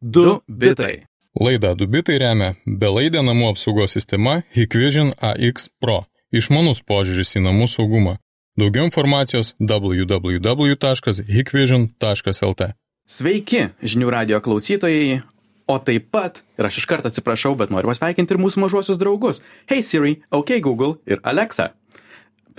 Du bitai. Laidą Dubitai remia belaidė namų apsaugos sistema Hikvision AX Pro. Išmanus požiūris į namų saugumą. Daugiau informacijos www.hikvision.lt. Sveiki, žinių radio klausytojai. O taip pat, ir aš iš karto atsiprašau, bet noriu pasveikinti ir mūsų mažuosius draugus. Hey Siri, OK Google ir Alexa.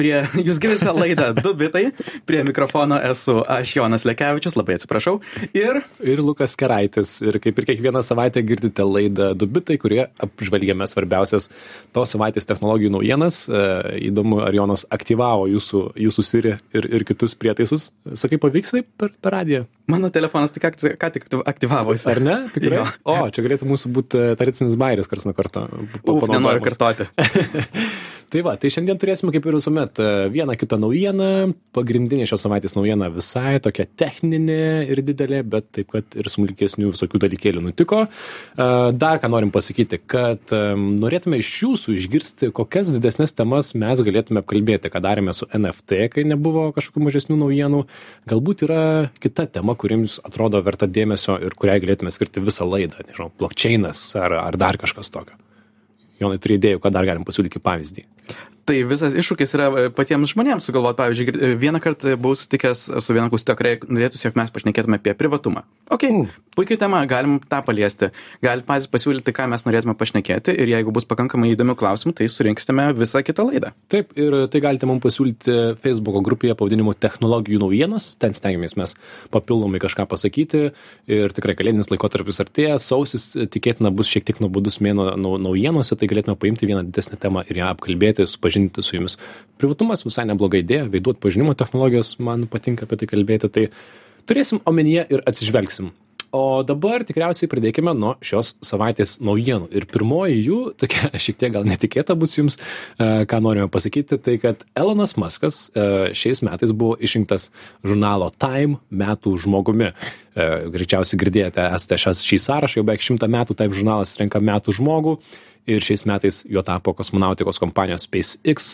Prie, jūs girdite laidą Du bitai, prie mikrofono esu aš Jonas Lekevičius, labai atsiprašau. Ir ir Lukas Keraitis. Ir kaip ir kiekvieną savaitę girdite laidą Dubitai, kurioje apžvelgiame svarbiausias tos savaitės technologijų naujienas. E, Įdomu, ar Jonas aktyvavo jūsų, jūsų Siri ir, ir kitus prietaisus. Sakai, pavyks taip per, per radiją? mano telefonas tik ką tik aktyvavosi. Ar ne? Tikrai? Jo. O, čia galėtų mūsų būti e, tradicinis bairis, kars nuo karto. Uf, nenoriu kartoti. Tai va, tai šiandien turėsime kaip ir visuomet e, vieną kitą naujieną. Pagrindinė šios savaitės naujiena visai tokia techninė ir didelė, bet taip pat ir smulkesnių visokių dalykėlių nutiko. E, Dar ką norim pasakyti, kad e, norėtume iš jūsų išgirsti, kokias didesnės temas mes galėtume apkalbėti, ką darėme su NFT, kai nebuvo kažkokių mažesnių naujienų. Galbūt yra kita tema, kuri jums atrodo verta dėmesio ir kuriai galėtume skirti visą laidą, nežinau, blockchainas ar, ar dar kažkas tokio. Jonai, turi idėjų, ką dar galim pasiūlyti kaip pavyzdį. Tai visas iššūkis yra e, patiems žmonėms sugalvoti. Pavyzdžiui, e, vieną kartą buvau sutikęs su viena klausytoja, kurie norėtųsi, jog mes pašnekėtume apie privatumą. Ok, Mm. puikiai tema, galim tą paliesti. Galit patys pasiūlyti, ką mes norėtume pašnekėti ir jeigu bus pakankamai įdomių klausimų, tai surinksime visą kitą laidą. Taip, ir tai galite mums pasiūlyti Facebook grupėje pavadinimu technologijų naujienos. Ten stengiamės mes papildomai kažką pasakyti. Ir tikrai kalėdinis laikotarpis artėja, sausis e, tikėtina bus šiek tiek nuobodus mėno nau- naujienose, tai galėtume paimti vieną didesnę temą ir ją apkalbėti, supažinti su jumis. Privatumas visai nebloga idėja, veidų atpažinimo technologijos, man patinka apie tai kalbėti, tai turėsim omenyje ir atsižvelgsim. O dabar tikriausiai pradėkime nuo šios savaitės naujienų. Ir pirmoji jų, tokia šiek tiek gal netikėta bus jums, e, ką norime pasakyti, tai kad Elonas Muskas e, šiais metais buvo išrinktas žurnalo Time metų žmogumi. E, Greičiausiai girdėjote, esate šias, šį sąrašą, jau beveik šimtą metų Time žurnalas renka metų žmogų. Ir šiais metais juo tapo kosmonautikos kompanijos SpaceX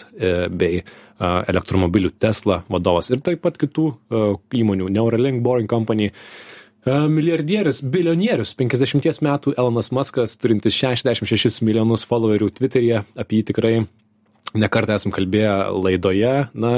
bei elektromobilių Tesla vadovas ir taip pat kitų įmonių Neuralink, Boring Company, Milijardierius, bilionierius, 50 metų Elonas Muskas, turintis 66 milijonus followerių Twitter'e, apie jį tikrai nekartą esam kalbėję laidoje, na,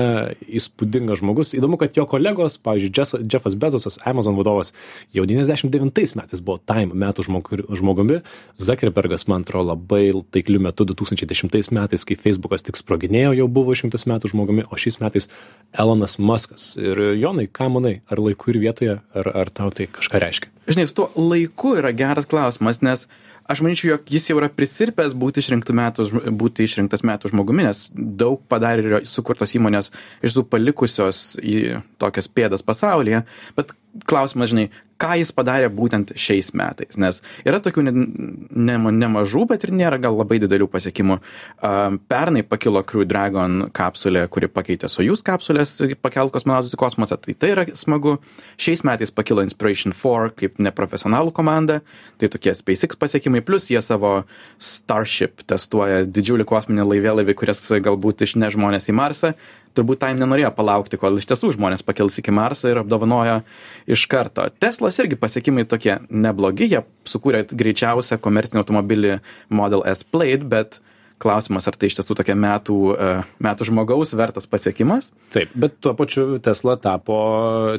įspūdingas žmogus. Įdomu, kad jo kolegos, pavyzdžiui, Jeffas Bezosas, Amazon vadovas, jau 99 metais buvo Time metų žmogu- žmogumi, Zuckerbergas, man atrodo, labai taikliu metu 2010 metais, kai Facebookas tik sproginėjo, jau buvo šimtas metų žmogumi, o šiais metais Elonas Muskas. Ir Jonai, ką manai, ar laiku ir vietoje, ar, ar tau tai kažką reiškia? Žinai, su tuo laiku yra geras klausimas, nes aš manyčiau, jog jis jau yra prisirpęs būti, metų, būti išrinktas metų žmogumi, nes daug padarė ir sukurtos įmonės iš tų palikusios į tokias pėdas pasaulyje. Bet klausimas, žinai, ką jis padarė būtent šiais metais, nes yra tokių ne, ne, nemažų, bet ir nėra gal labai didelių pasiekimų. Um, pernai pakilo Crew Dragon kapsulė, kuri pakeitė Sojus kapsulės, pakelt kosmonautus į kosmosą, tai tai yra smagu. Šiais metais pakilo Inspiration 4 kaip neprofesionalų komanda, tai tokie SpaceX pasiekimai, plus jie savo Starship testuoja didžiulį kosminį laivėlaivį, kuris galbūt išneš žmonės į Marsą. Turbūt Time nenorėjo palaukti, kol iš tiesų žmonės pakils iki Marso ir apdovanojo iš karto. Teslos irgi pasiekimai tokie neblogi, jie sukūrė greičiausią komercinį automobilį Model S Plaid, bet klausimas, ar tai iš tiesų tokia metų, e, metų žmogaus vertas pasiekimas. Taip, bet tuo pačiu Tesla tapo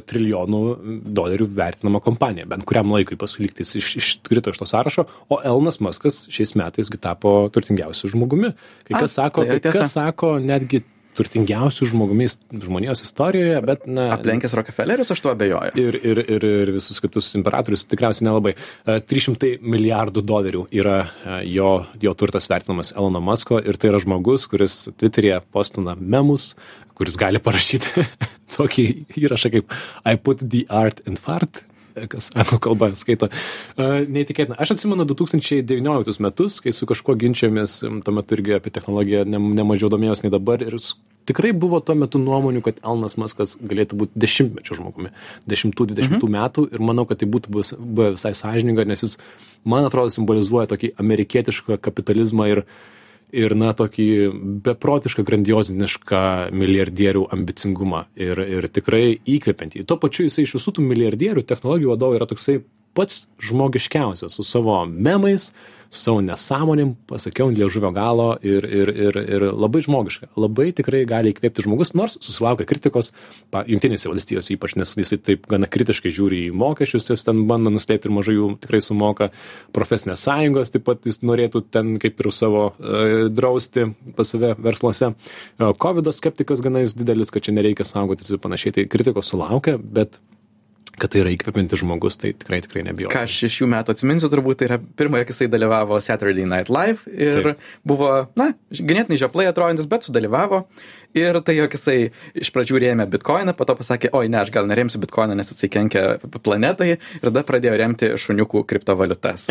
trilijonų dolerių vertinama kompanija, bent kuriam laikui paskui lygtais iš, iškrito iš to sąrašo, o Elonas Muskas šiais metais tapo turtingiausiu žmogumi. Kai A, kas sako, tai kai kas sako netgi turtingiausių žmogumi žmonijos istorijoje, bet na... Aplenkęs Rockefellerius, aš tuo abejoju. Ir, ir, ir, ir visus kitus imperatorius tikriausiai nelabai. E, 300 milijardų dolerių yra e, jo, jo turtas vertinamas Elono Musko ir tai yra žmogus, kuris Twitter'e postina memus, kuris gali parašyti tokį įrašą kaip I put the art in fart, e, kas anglų kalba skaito. E, Neįtikėtina. Aš atsimenu 2019 metus, kai su kažkuo ginčiamės, tuo metu irgi apie technologiją ne, nemažiau domėjos nei dabar ir tikrai buvo tuo metu nuomonių, kad Elnas Muskas galėtų būti dešimtmečio žmogumi, 10-20 mhm. metų ir manau, kad tai būtų buvę visai sąžininga, nes jis, man atrodo, simbolizuoja tokį amerikietišką kapitalizmą ir ir na tokį beprotišką grandiozinišką milijardierių ambicingumą ir ir tikrai įkvepiantį. Tuo pačiu jisai iš visų tų milijardierių technologijų vadovų yra toksai pats žmogiškiausias su savo memais su savo nesąmonėm pasakiau ant liežuvio galo ir ir ir ir labai žmogiška. Labai tikrai gali įkvėpti žmogus nors susilaukia kritikos jungtinėse valstijose ypač nes jisai taip gana kritiškai žiūri į mokesčius jis ten bando nuslėpti ir mažai jų tikrai sumoka. Profesinės sąjungos taip pat jis norėtų ten kaip ir savo e, drausti pas save versluose. E, kovido skeptikas gana jis didelis kad čia nereikia saugotis ir panašiai tai kritikos sulaukia bet kad tai yra įkvepiantis žmogus, tai tikrai tikrai nebijoju. Ką aš iš šių metų atsiminsiu, turbūt tai yra pirmoje, kai jisai dalyvavo Saturday Night Live ir Taip. buvo, na, ganėtinai žioplai atrodantis, bet sudalyvavo ir tai jog jisai iš pradžių rėmė bitkoiną, po to pasakė, oi ne, aš gal neremsiu bitkoiną, nes jisai kenkia planetai ir tada pradėjo remti šuniukų kriptovaliutas.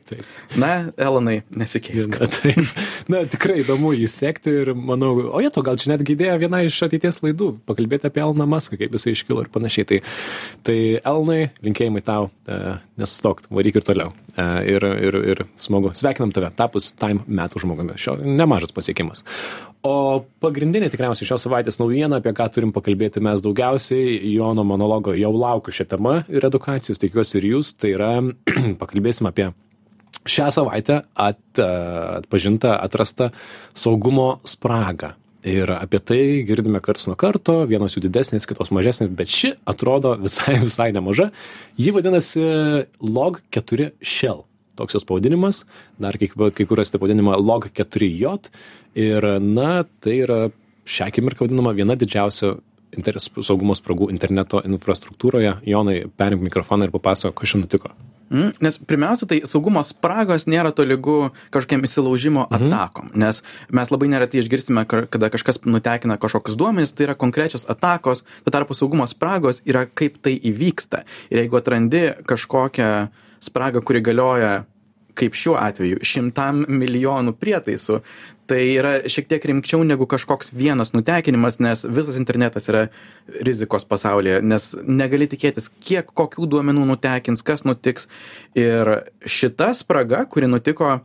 na, Elonai, nesikeisk. Na, tai, na, tikrai įdomu jį sekti ir manau, o jie to gal čia netgi idėja viena iš ateities laidų, pakalbėti apie Eloną Maską, kaip jisai iškilo ir panašiai. Tai, tai Elonai, linkėjimai tau, e, nesustok, varyk ir toliau. E, ir, ir, ir smagu, sveikinam tave, tapus Time metų žmogumi. Šio nemažas pasiekimas. O pagrindinė tikriausiai šios savaitės naujiena, apie ką turim pakalbėti mes daugiausiai, Jono monologo jau laukiu šią temą ir edukacijos, tikiuosi ir jūs, tai yra pakalbėsim apie šią savaitę at, atpažintą, atrastą saugumo spragą. Ir apie tai girdime karts nuo karto, vienos jų didesnės, kitos mažesnės, bet ši atrodo visai, visai nemaža. Ji vadinasi Log4 Shell toks jos pavadinimas, dar kai, kai kur rasite pavadinimą Log4J ir na, tai yra šią akimirką vadinama viena didžiausių saugumo spragų interneto infrastruktūroje. Jonai, perimk mikrofoną ir papasako, kas čia nutiko. Mm, nes pirmiausia, tai saugumo spragos nėra to lygu kažkokiam įsilaužimo mhm. atakom, nes mes labai neretai išgirsime, kada kažkas nutekina kažkokius duomenys, tai yra konkrečios atakos, tuo tarpu saugumo spragos yra kaip tai įvyksta. Ir jeigu atrandi kažkokią spragą, kuri galioja kaip šiuo atveju šimtam milijonų prietaisų tai yra šiek tiek rimčiau negu kažkoks vienas nutekinimas nes visas internetas yra rizikos pasaulyje nes negali tikėtis kiek kokių duomenų nutekins kas nutiks. Ir šita spraga kuri nutiko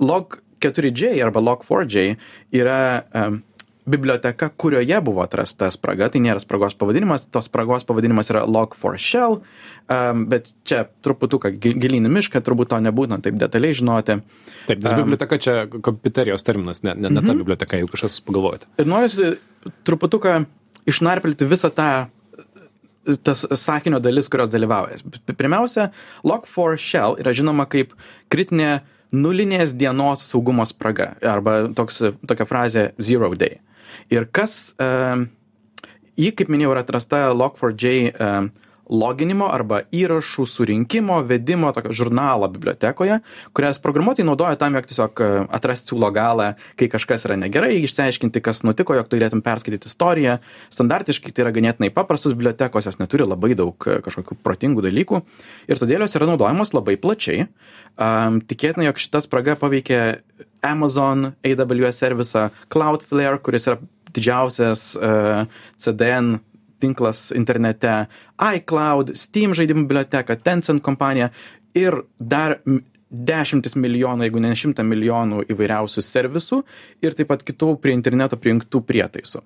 log 4j arba log 4j yra um, biblioteka, kurioje buvo atrasta spraga, tai nėra spragos pavadinimas, tos spragos pavadinimas yra log4shell, um, bet čia truputuką gilyn į mišką, turbūt to nebūtina taip detaliai žinoti. Taip, nes um, biblioteka čia kompiuterijos terminas, ne, ne, ne ta mhm. biblioteka, jeigu kažkas pagalvojate. Ir noriu truputuką išnarpilti visą tą tas sakinio dalis, kurios dalyvauja. Pirmiausia, log4shell yra žinoma kaip kritinė nulinės dienos saugumo spraga arba toks, tokia frazė zero day. Ir kas, jį, kaip minėjau, yra atrasta Log4j uh, loginimo arba įrašų surinkimo, vedimo tokio žurnalo bibliotekoje, kurias programuotojai naudoja tam, jog tiesiog atrasti siūlo galą, kai kažkas yra negerai, išsiaiškinti, kas nutiko, jog turėtum perskaityti istoriją. Standartiškai tai yra ganėtinai paprastos bibliotekos, jos neturi labai daug kažkokių protingų dalykų ir todėl jos yra naudojamos labai plačiai. Um, tikėtina, jog šita spraga paveikė Amazon, AWS servisą, Cloudflare, kuris yra didžiausias uh, CDN tinklas internete, iCloud, Steam žaidimų biblioteka, Tencent kompanija ir dar dešimtis milijonų, jeigu ne šimtą milijonų įvairiausių servisų ir taip pat kitų prie interneto prijungtų prietaisų.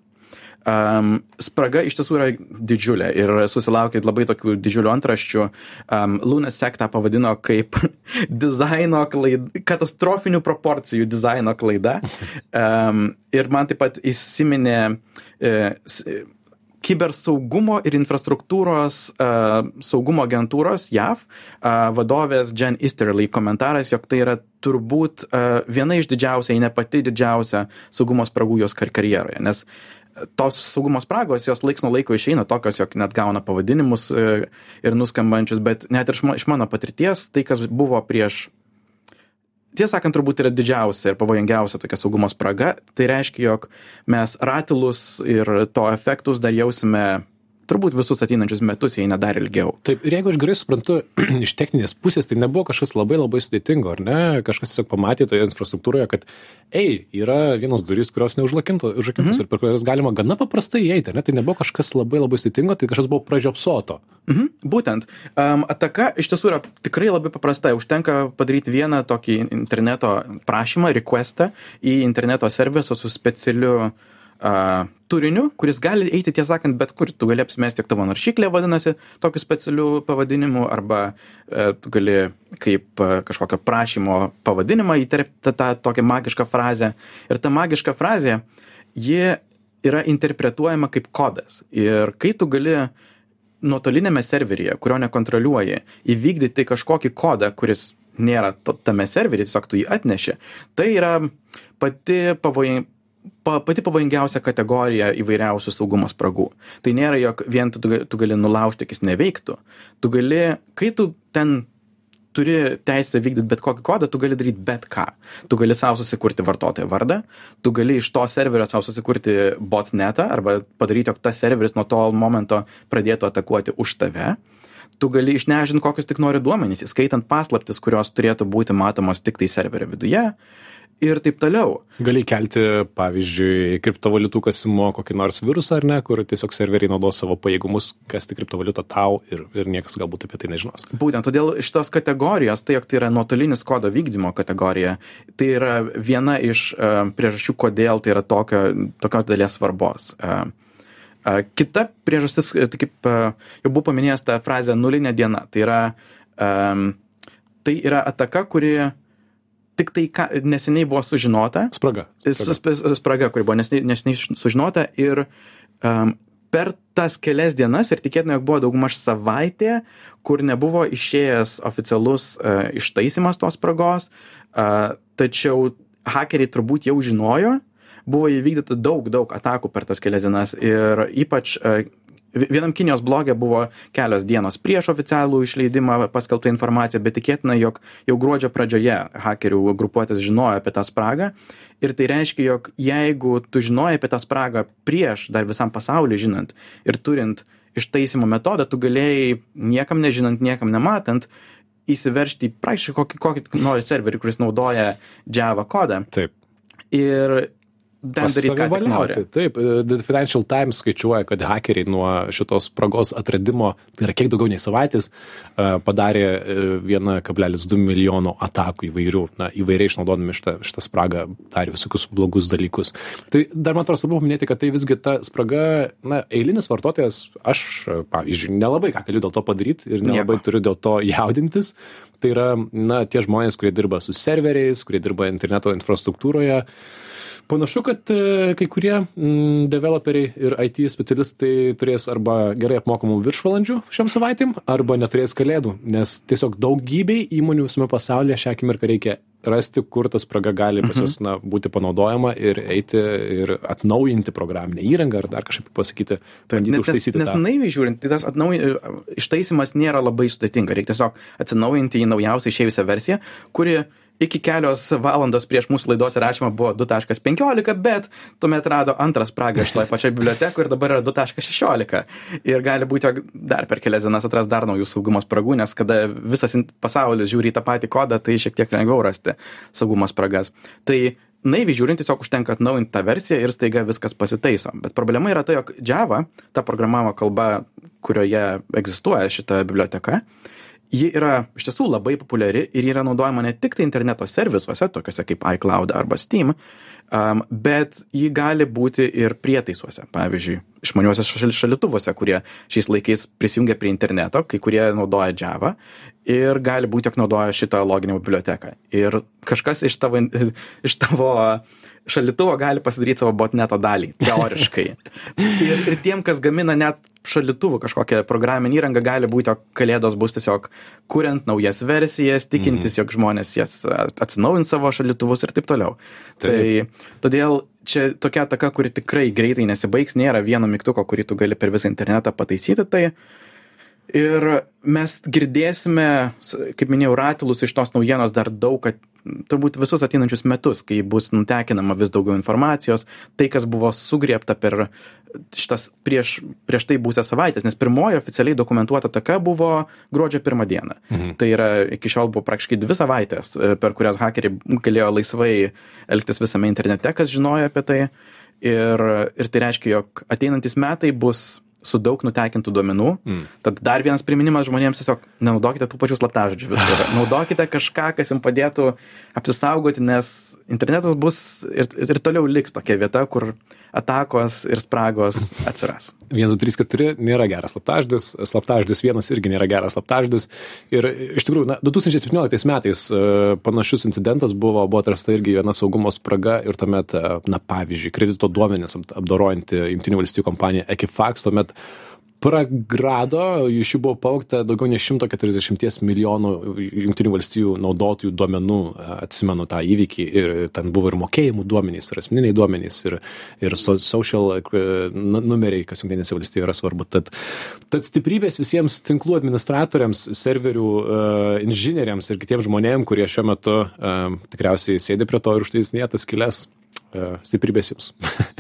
Um, spraga iš tiesų yra didžiulė ir susilaukė labai tokių didžiulių antraščių. Um, Lunasek tą pavadino kaip dizaino klaida, katastrofinių proporcijų dizaino klaida. Um, ir man taip pat įsiminė e, kibersaugumo ir infrastruktūros uh, saugumo agentūros JAV uh, vadovės Jen Easterly komentaras, jog tai yra turbūt uh, viena iš didžiausia, jei ne pati didžiausia saugumo spragų jos kar karjeroje, nes tos saugumo spragos, jos laiks nuo laiko išeina tokios, jog net gauna pavadinimus ir nuskambančius, bet net ir iš mano patirties, tai kas buvo prieš tiesą sakant turbūt yra didžiausia ir pavojingiausia tokia saugumo spraga. Tai reiškia jog mes ratilus ir to efektus dar jausime turbūt visus ateinančius metus, jei ne dar ilgiau. Taip, ir jeigu aš gerai suprantu, iš techninės pusės tai nebuvo kažkas labai labai sudėtingo, ar ne? Kažkas tiesiog pamatė toje infrastruktūroje, kad, ei, yra vienos durys, kurios neužrakintos mhm. Mm ir per kurias galima gana paprastai įeiti, ar ne? Tai nebuvo kažkas labai labai sudėtingo, tai kažkas buvo pražiopsoto. Mhm, būtent. Um, ataka iš tiesų yra tikrai labai paprasta. Užtenka padaryti vieną tokį interneto prašymą, requestą į interneto servisą su specialiu uh, a, turiniu, kuris gali eiti, tiesą sakant, bet kur. Tu gali apsimesti, jog tavo naršyklė vadinasi tokiu specialiu pavadinimu, arba e, tu gali kaip e, kažkokio prašymo pavadinimą įterpti tą, tą tokią magišką frazę. Ir ta magiška frazė, ji yra interpretuojama kaip kodas. Ir kai tu gali nuotolinėme serveryje, kurio nekontroliuoji, įvykdyti kažkokį kodą, kuris nėra tame serveryje, tiesiog tu jį atneši, tai yra pati pavojinga pa, pati pavojingiausia kategorija įvairiausių saugumo spragų. Tai nėra, jog vien tu, tu gali nulaužti, kad jis neveiktų. Tu gali, kai tu ten turi teisę vykdyti bet kokį kodą, tu gali daryti bet ką. Tu gali savo susikurti vartotojo vardą, tu gali iš to serverio savo susikurti botnetą arba padaryti, jog tas serveris nuo to momento pradėtų atakuoti už tave. Tu gali išnežinti kokius tik nori duomenys, įskaitant paslaptis, kurios turėtų būti matomos tik tai serverio viduje ir taip toliau. Gali kelti, pavyzdžiui, kriptovaliutų kasimo kokį nors virusą ar ne, kur tiesiog serveriai naudos savo pajėgumus, kasti kriptovaliutą tau ir, ir niekas galbūt apie tai nežinos. Būtent todėl šitos kategorijos, tai jog tai yra nuotolinis kodo vykdymo kategorija, tai yra viena iš uh, priežasčių, kodėl tai yra tokio, tokios dalies svarbos. Uh, uh, kita priežastis, tai kaip uh, jau buvo paminėjęs tą frazę nulinė diena, tai yra, um, tai yra ataka, kuri tik tai ką neseniai buvo sužinota. Spraga. Spraga, spraga kuri buvo neseniai, neseniai sužinota ir um, per tas kelias dienas ir tikėtina, jog buvo daugmaž savaitė, kur nebuvo išėjęs oficialus uh, ištaisimas tos spragos, uh, tačiau hakeriai turbūt jau žinojo, buvo įvykdyta daug, daug atakų per tas kelias dienas ir ypač uh, Vienam Kinijos blogė buvo kelios dienos prieš oficialų išleidimą paskelbtą informaciją, bet tikėtina, jog jau gruodžio pradžioje hakerių grupuotės žinojo apie tą spragą. Ir tai reiškia, jog jeigu tu žinojai apie tą spragą prieš dar visam pasauliu žinant ir turint ištaisimo metodą, tu galėjai niekam nežinant, niekam nematant, įsiveršti į prašy kokį, kokį nori serverį, kuris naudoja Java kodą. Taip. Ir ten daryt, ką nori. Taip, e, The Financial Times skaičiuoja, kad hakeriai nuo šitos spragos atradimo, tai yra kiek daugiau nei savaitės, e, padarė 1,2 e, milijono atakų įvairių, na, įvairiai išnaudodami šitą, šitą spragą, darė visokius blogus dalykus. Tai dar man atrodo svarbu paminėti, kad tai visgi ta spraga, na, eilinis vartotojas, aš, pavyzdžiui, nelabai ką galiu dėl to padaryti ir nelabai Nieko. turiu dėl to jaudintis. Tai yra, na, tie žmonės, kurie dirba su serveriais, kurie dirba interneto infrastruktūroje, panašu kad e, kai kurie mm, developeriai ir it specialistai turės arba gerai apmokamų viršvalandžių šiom savaitėm arba neturės kalėdų nes tiesiog daugybei įmonių visame pasaulyje šią akimirką reikia rasti kur ta spraga gali pas juos na būti panaudojama ir eiti ir atnaujinti programinę įrangą ar dar kažkaip pasakyti bandyti nes, užtaisyti nes naiviai žiūrint tai tas atnaujin ištaisymas nėra labai sudėtinga reikia tiesiog atsinaujinti į naujausią išėjusią versiją kuri iki kelios valandos prieš mūsų laidos įrašymą buvo 2.15, bet tuomet rado antrą spragą šitoje pačioje bibliotekoje ir dabar yra 2.16. Ir gali būti, jog dar per kelias dienas atras dar naujų saugumo spragų, nes kada visas pasaulis žiūri į tą patį kodą, tai šiek tiek lengviau rasti saugumo spragas. Tai naiviai žiūrint, tiesiog užtenka atnaujinti tą versiją ir staiga viskas pasitaiso. Bet problema yra tai, jog Java, ta programavimo kalba, kurioje egzistuoja šita biblioteka, ji yra iš tiesų labai populiari ir yra naudojama ne tik tai interneto servisuose, tokiuose kaip iCloud arba Steam, um, bet ji gali būti ir prietaisuose. Pavyzdžiui, išmaniuosiuose šalituvuose, kurie šiais laikais prisijungia prie interneto, kai kurie naudoja Java ir gali būti, jog naudoja šitą loginę biblioteką. Ir kažkas iš tavo, iš tavo uh, šaldytuvo gali pasidaryt savo botneto dalį, teoriškai. ir, ir tiem, kas gamina net šaldytuvų kažkokią programinę įrangą, gali būti, jog kalėdos bus tiesiog kuriant naujas versijas, tikintis, mm. jog žmonės jas atsinaujins savo šaldytuvus ir taip toliau. Taip. Tai todėl čia tokia ataka, kuri tikrai greitai nesibaigs, nėra vieno mygtuko, kurį tu gali per visą internetą pataisyti. Tai Ir mes girdėsime, kaip minėjau, ratilus iš tos naujienos dar daug, turbūt visus ateinančius metus, kai bus nutekinama vis daugiau informacijos, tai, kas buvo sugriepta per šitas prieš, prieš tai būsę savaitės, nes pirmoji oficialiai dokumentuota taka buvo gruodžio pirmą dieną. Mhm. Tai yra iki šiol buvo praktiškai dvi savaitės, e, per kurias hakeriai galėjo laisvai elgtis visame internete, kas žinojo apie tai. Ir, ir tai reiškia, jog ateinantis metai bus su daug nutekintų duomenų. Mm. Tad dar vienas priminimas žmonėms tiesiog nenaudokite tų pačių slaptažodžių visur. Naudokite kažką, kas jums padėtų apsisaugoti, nes internetas bus ir, ir toliau liks tokia vieta, kur atakos ir spragos atsiras. 1, 2, 3, 4 nėra geras slaptažodis, slaptažodis 1 irgi nėra geras slaptažodis. Ir iš tikrųjų, na, 2017 metais e, panašus incidentas buvo, buvo atrasta irgi viena saugumo spraga ir tuomet, e, na, pavyzdžiui, kredito duomenis apdorojanti Junktinių valstybių kompanija Equifax tuomet pragrado iš jų buvo pavogta daugiau nei šimto keturiasdešimties milijonų jungtinių valstijų naudotojų duomenų atsimenu tą įvykį ir ten buvo ir mokėjimų duomenys ir asmeniniai duomenys ir ir so social e, numeriai kas jungtinėse valstijose yra svarbu. Tad tad stiprybės visiems tinklų administratoriams serverių e, inžinieriams ir kitiem žmonėm kurie šiuo metu e, tikriausiai sėdi prie to ir užtaisinėja tas skyles. E, stiprybės jums.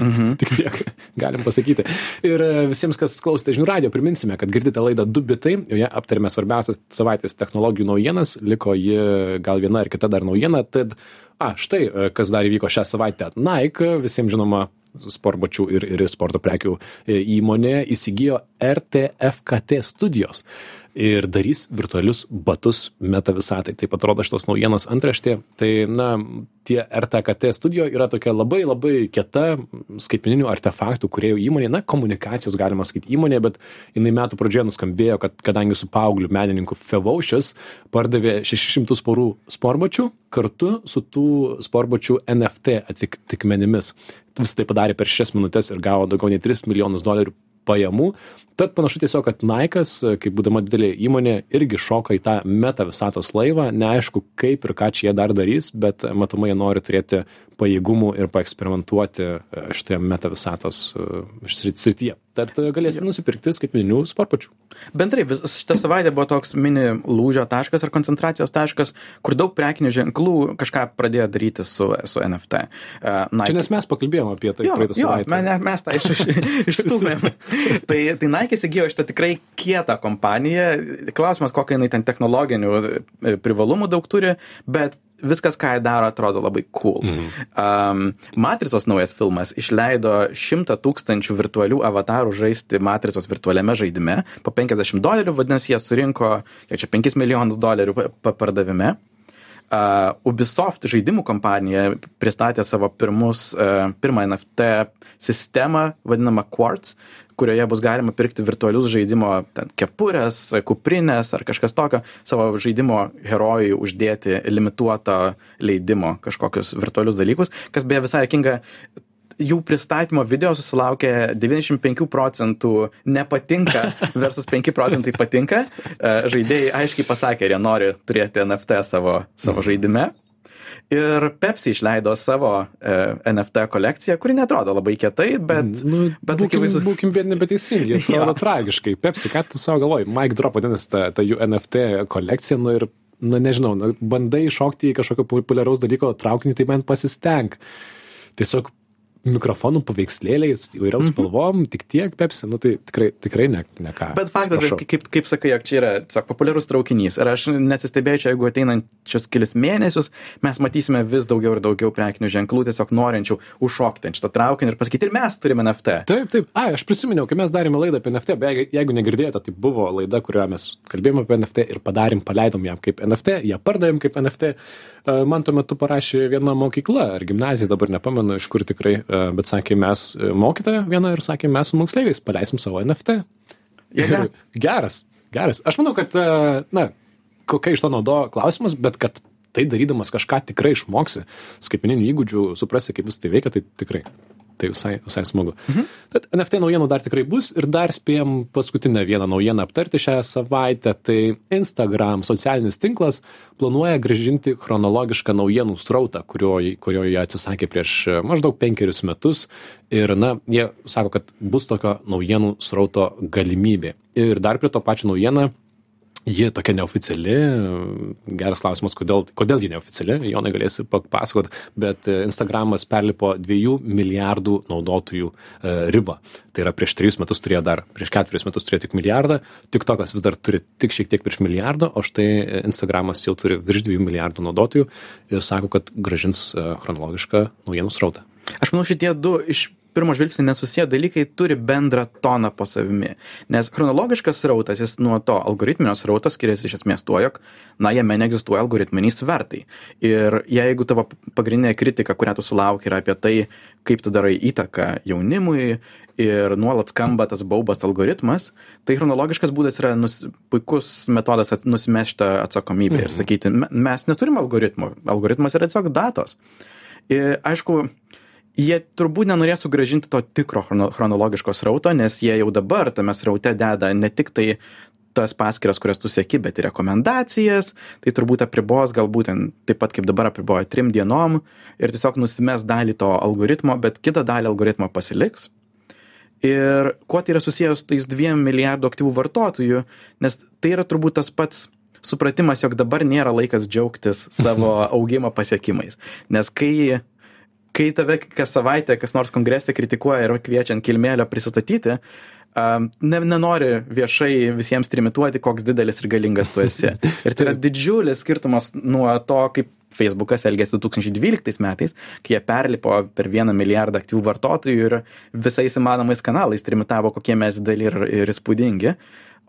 Mhm. Tik tiek galim pasakyti. Ir e, visiems, kas klausėte žinių radio, priminsime, kad girdite laidą Du bitai, joje aptarėme svarbiausias savaitės technologijų naujienas, liko ji gal viena ar kita dar naujiena. Tad, a, štai, e, kas dar įvyko šią savaitę. Nike, visiems žinoma, sportbačių ir, ir sporto prekių įmonė įsigijo RTFKT studijos ir darys virtualius batus meta visatai. Taip atrodo šitos naujienos antraštė. Tai, na, tie RTKT studijo yra tokia labai labai kieta skaitmeninių artefaktų kuriejų įmonė, na, komunikacijos galima sakyti įmonė, bet jinai metų pradžioje nuskambėjo, kad kadangi su paaugliu menininku Fevaušius pardavė 600 porų sportbačių kartu su tų sportbačių NFT atitikmenimis. Visą tai padarė per 6 minutės ir gavo daugiau nei 3 milijonus dolerių pajamų. Tad panašu tiesiog, kad Nike'as, kaip būdama didelė įmonė, irgi šoka į tą meta visatos laivą. Neaišku, kaip ir ką čia jie dar darys, bet matomai jie nori turėti pajėgumų ir paeksperimentuoti e, šitoje meta visatos e, srityje. Tad e, galėsite nusipirkti skaitmeninių sportpačių. Bendrai, vis, šitą savaitę buvo toks mini lūžio taškas ar koncentracijos taškas, kur daug prekinių ženklų kažką pradėjo daryti su, su NFT. Uh, Nike... Čia nes mes pakalbėjome apie tai praeitą savaitę. Jo, mes, mes tą iš, išstumėm. tai, tai Nike įsigijo šitą tikrai kietą kompaniją. Klausimas, kokią jinai ten technologinių privalumų daug turi, bet viskas, ką jie daro, atrodo labai cool. Mhm. Um, Matricos naujas filmas išleido 100 tūkstančių virtualių avatarų žaisti Matricos virtualiame žaidime po 50 dolerių, vadinasi, jie surinko, kiek čia 5 milijonus dolerių pardavime. Uh, Ubisoft žaidimų kompanija pristatė savo pirmus, uh, pirmą NFT sistemą, vadinamą Quartz, kurioje bus galima pirkti virtualius žaidimo ten kepures, kuprinės ar kažkas tokio, savo žaidimo herojui uždėti limituoto leidimo kažkokius virtualius dalykus, kas beje visai jokinga jų pristatymo video susilaukė 95 procentų nepatinka versus 5 procentai patinka. E, žaidėjai aiškiai pasakė, ar jie nori turėti NFT savo, savo žaidime. Ir Pepsi išleido savo e, NFT kolekciją, kuri netrodo labai kietai, bet... Nu, bet būkim, akivaizdu... būkim biedni, bet teisingi, atrodo tragiškai. Pepsi, ką tu savo galvoji? Mike Drop vadinasi ta, ta jų NFT kolekcija, nu ir, nu nežinau, nu, bandai iššokti į kažkokio populiaraus dalyko traukinį, tai bent pasisteng. Tiesiog mikrofonų paveikslėliais, įvairiom mhm. spalvom, tik tiek Pepsi, nu tai tikrai, tikrai ne, ne ką. Bet faktas, kaip, kaip, kaip sakai, jog čia yra tiesiog populiarus traukinys. Ir aš nesistebėčiau, jeigu ateinančius kelius mėnesius mes matysime vis daugiau ir daugiau prekinių ženklų, tiesiog norinčių užšokti ant šitą traukinį ir pasakyti, ir mes turime NFT. Taip, taip. A, aš prisiminiau, kai mes darėme laidą apie NFT, beje, jeigu negirdėjote, tai buvo laida, kurioje mes kalbėjome apie NFT ir padarėm, paleidom jam kaip NFT, ją pardavėm kaip NFT. Man tuo metu parašė viena mokykla ar gimnazija, dabar nepamenu, iš kur tikrai E, bet sakė, mes e, mokytoja viena ir sakė, mes su moksleiviais paleisim savo NFT. Ir geras, geras. Aš manau, kad, e, na, kokia iš to naudo klausimas, bet kad tai darydamas kažką tikrai išmoksi, skaitmeninių įgūdžių, suprasi, kaip vis tai veikia, tai tikrai tai visai, visai smagu. Mhm. Tad NFT naujienų dar tikrai bus ir dar spėjom paskutinę vieną naujieną aptarti šią savaitę. Tai Instagram socialinis tinklas planuoja gražinti chronologišką naujienų srautą, kurio, kurio jie atsisakė prieš maždaug penkerius metus. Ir, na, jie sako, kad bus tokio naujienų srauto galimybė. Ir dar prie to pačio naujieną ji tokia neoficiali, geras klausimas, kodėl, kodėl ji neoficiali, Jonai galėsi papasakot, bet e, Instagramas perlipo 2 milijardų naudotojų e, ribą. Tai yra prieš 3 metus turėjo dar, prieš 4 metus turėjo tik milijardą, tik tokas vis dar turi tik šiek tiek virš milijardo, o štai Instagramas jau turi virš 2 milijardų naudotojų ir sako, kad gražins e, chronologišką naujienų srautą. Aš manau, šitie du iš pirmo žvilgsnio nesusiję dalykai turi bendrą toną po savimi. Nes chronologiškas srautas, jis nuo to algoritminio srauto skiriasi iš esmės tuo, jog, na, jame neegzistuoja algoritminiai svertai. Ir jeigu tavo pagrindinė kritika, kurią tu sulauki, yra apie tai, kaip tu darai įtaką jaunimui ir nuolat skamba tas baubas algoritmas, tai chronologiškas būdas yra nus, puikus metodas at, nusimešti atsakomybę mhm. ir sakyti, mes neturim algoritmo, algoritmas yra tiesiog datos. Ir aišku, jie turbūt nenorės sugrąžinti to tikro chrono chronologiško srauto nes jie jau dabar tame sraute deda ne tik tai tas paskyras kurias tu seki bet ir rekomendacijas. Tai turbūt apribos galbūt ten taip pat kaip dabar apriboja trim dienom ir tiesiog nusimes dalį to algoritmo bet kitą dalį algoritmo pasiliks. Ir kuo tai yra susiję su tais dviem milijardų aktyvių vartotojų nes tai yra turbūt tas pats supratimas jog dabar nėra laikas džiaugtis savo augimo pasiekimais. Nes kai kai tave kas savaitę kas nors kongrese kritikuoja ir kviečia ant kilimėlio prisistatyti, ne, nenori viešai visiems trimituoti, koks didelis ir galingas tu esi. Ir tai yra didžiulis skirtumas nuo to, kaip Facebookas elgėsi 2012 metais, kai jie perlipo per vieną milijardą aktyvų vartotojų ir visais įmanomais kanalais trimitavo, kokie mes dideli ir, ir įspūdingi.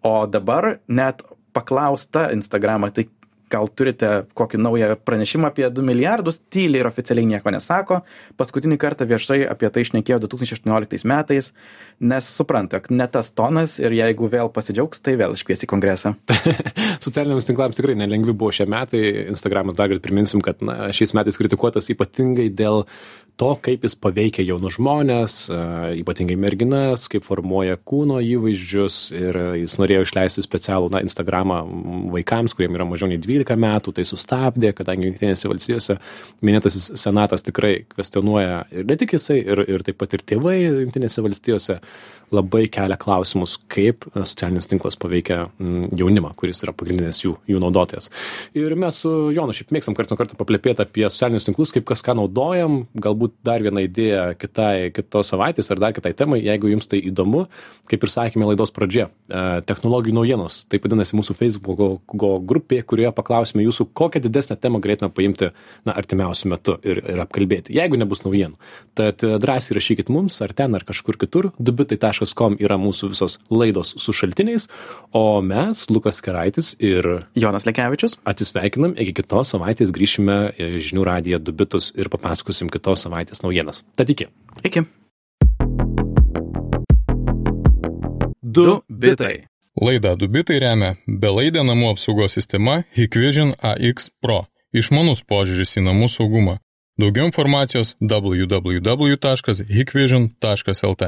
O dabar net paklausta Instagramą, tai gal turite kokį naują pranešimą apie 2 milijardus, tyliai ir oficialiai nieko nesako. Paskutinį kartą viešai apie tai išnekėjo 2018 metais, nes supranta, kad ne tas tonas ir jeigu vėl pasidžiaugs, tai vėl iškvies į kongresą. Socialiniams tinklams tikrai nelengvi buvo šie metai. Instagramas dar ir priminsim, kad na, šiais metais kritikuotas ypatingai dėl to, kaip jis paveikia jaunus žmonės, ypatingai merginas, kaip formuoja kūno įvaizdžius ir jis norėjo išleisti specialų na, Instagramą vaikams, kuriems yra mažiau nei 12 dvylika metų tai sustabdė kadangi jungtinėse valstijose minėtasis senatas tikrai kvestionuoja ir ne tik jisai ir ir taip pat ir tėvai jungtinėse valstijose labai kelia klausimus, kaip e, socialinis tinklas paveikia jaunimą, kuris yra pagrindinis jų, jų naudotojas. Ir mes su Jonu šiaip mėgstam kartu nuo karto paplepėti apie socialinius tinklus, kaip kas ką naudojam, galbūt dar vieną idėją kitai, kitos savaitės ar dar kitai temai, jeigu jums tai įdomu, kaip ir sakėme laidos pradžioje, technologijų naujienos, taip vadinasi mūsų Facebook grupė, kurioje paklausime jūsų, kokią didesnę temą galėtume paimti na, artimiausiu metu ir, ir apkalbėti, jeigu nebus naujienų. Tad e, drąsiai rašykit mums ar ten ar kažkur kitur, dubitai.com taškas.com yra mūsų visos laidos su šaltiniais, o mes, Lukas Keraitis ir Jonas Lekevičius, atsisveikinam, iki kitos savaitės grįšime žinių radiją Dubitus ir papasakosim kitos savaitės naujienas. Tad iki. Iki. Du bitai. Laidą Dubitai remia belaidė namų apsaugos sistema Hikvision AX Pro. Išmanus požiūris į namų saugumą. Daugiau informacijos www.hikvision.lt.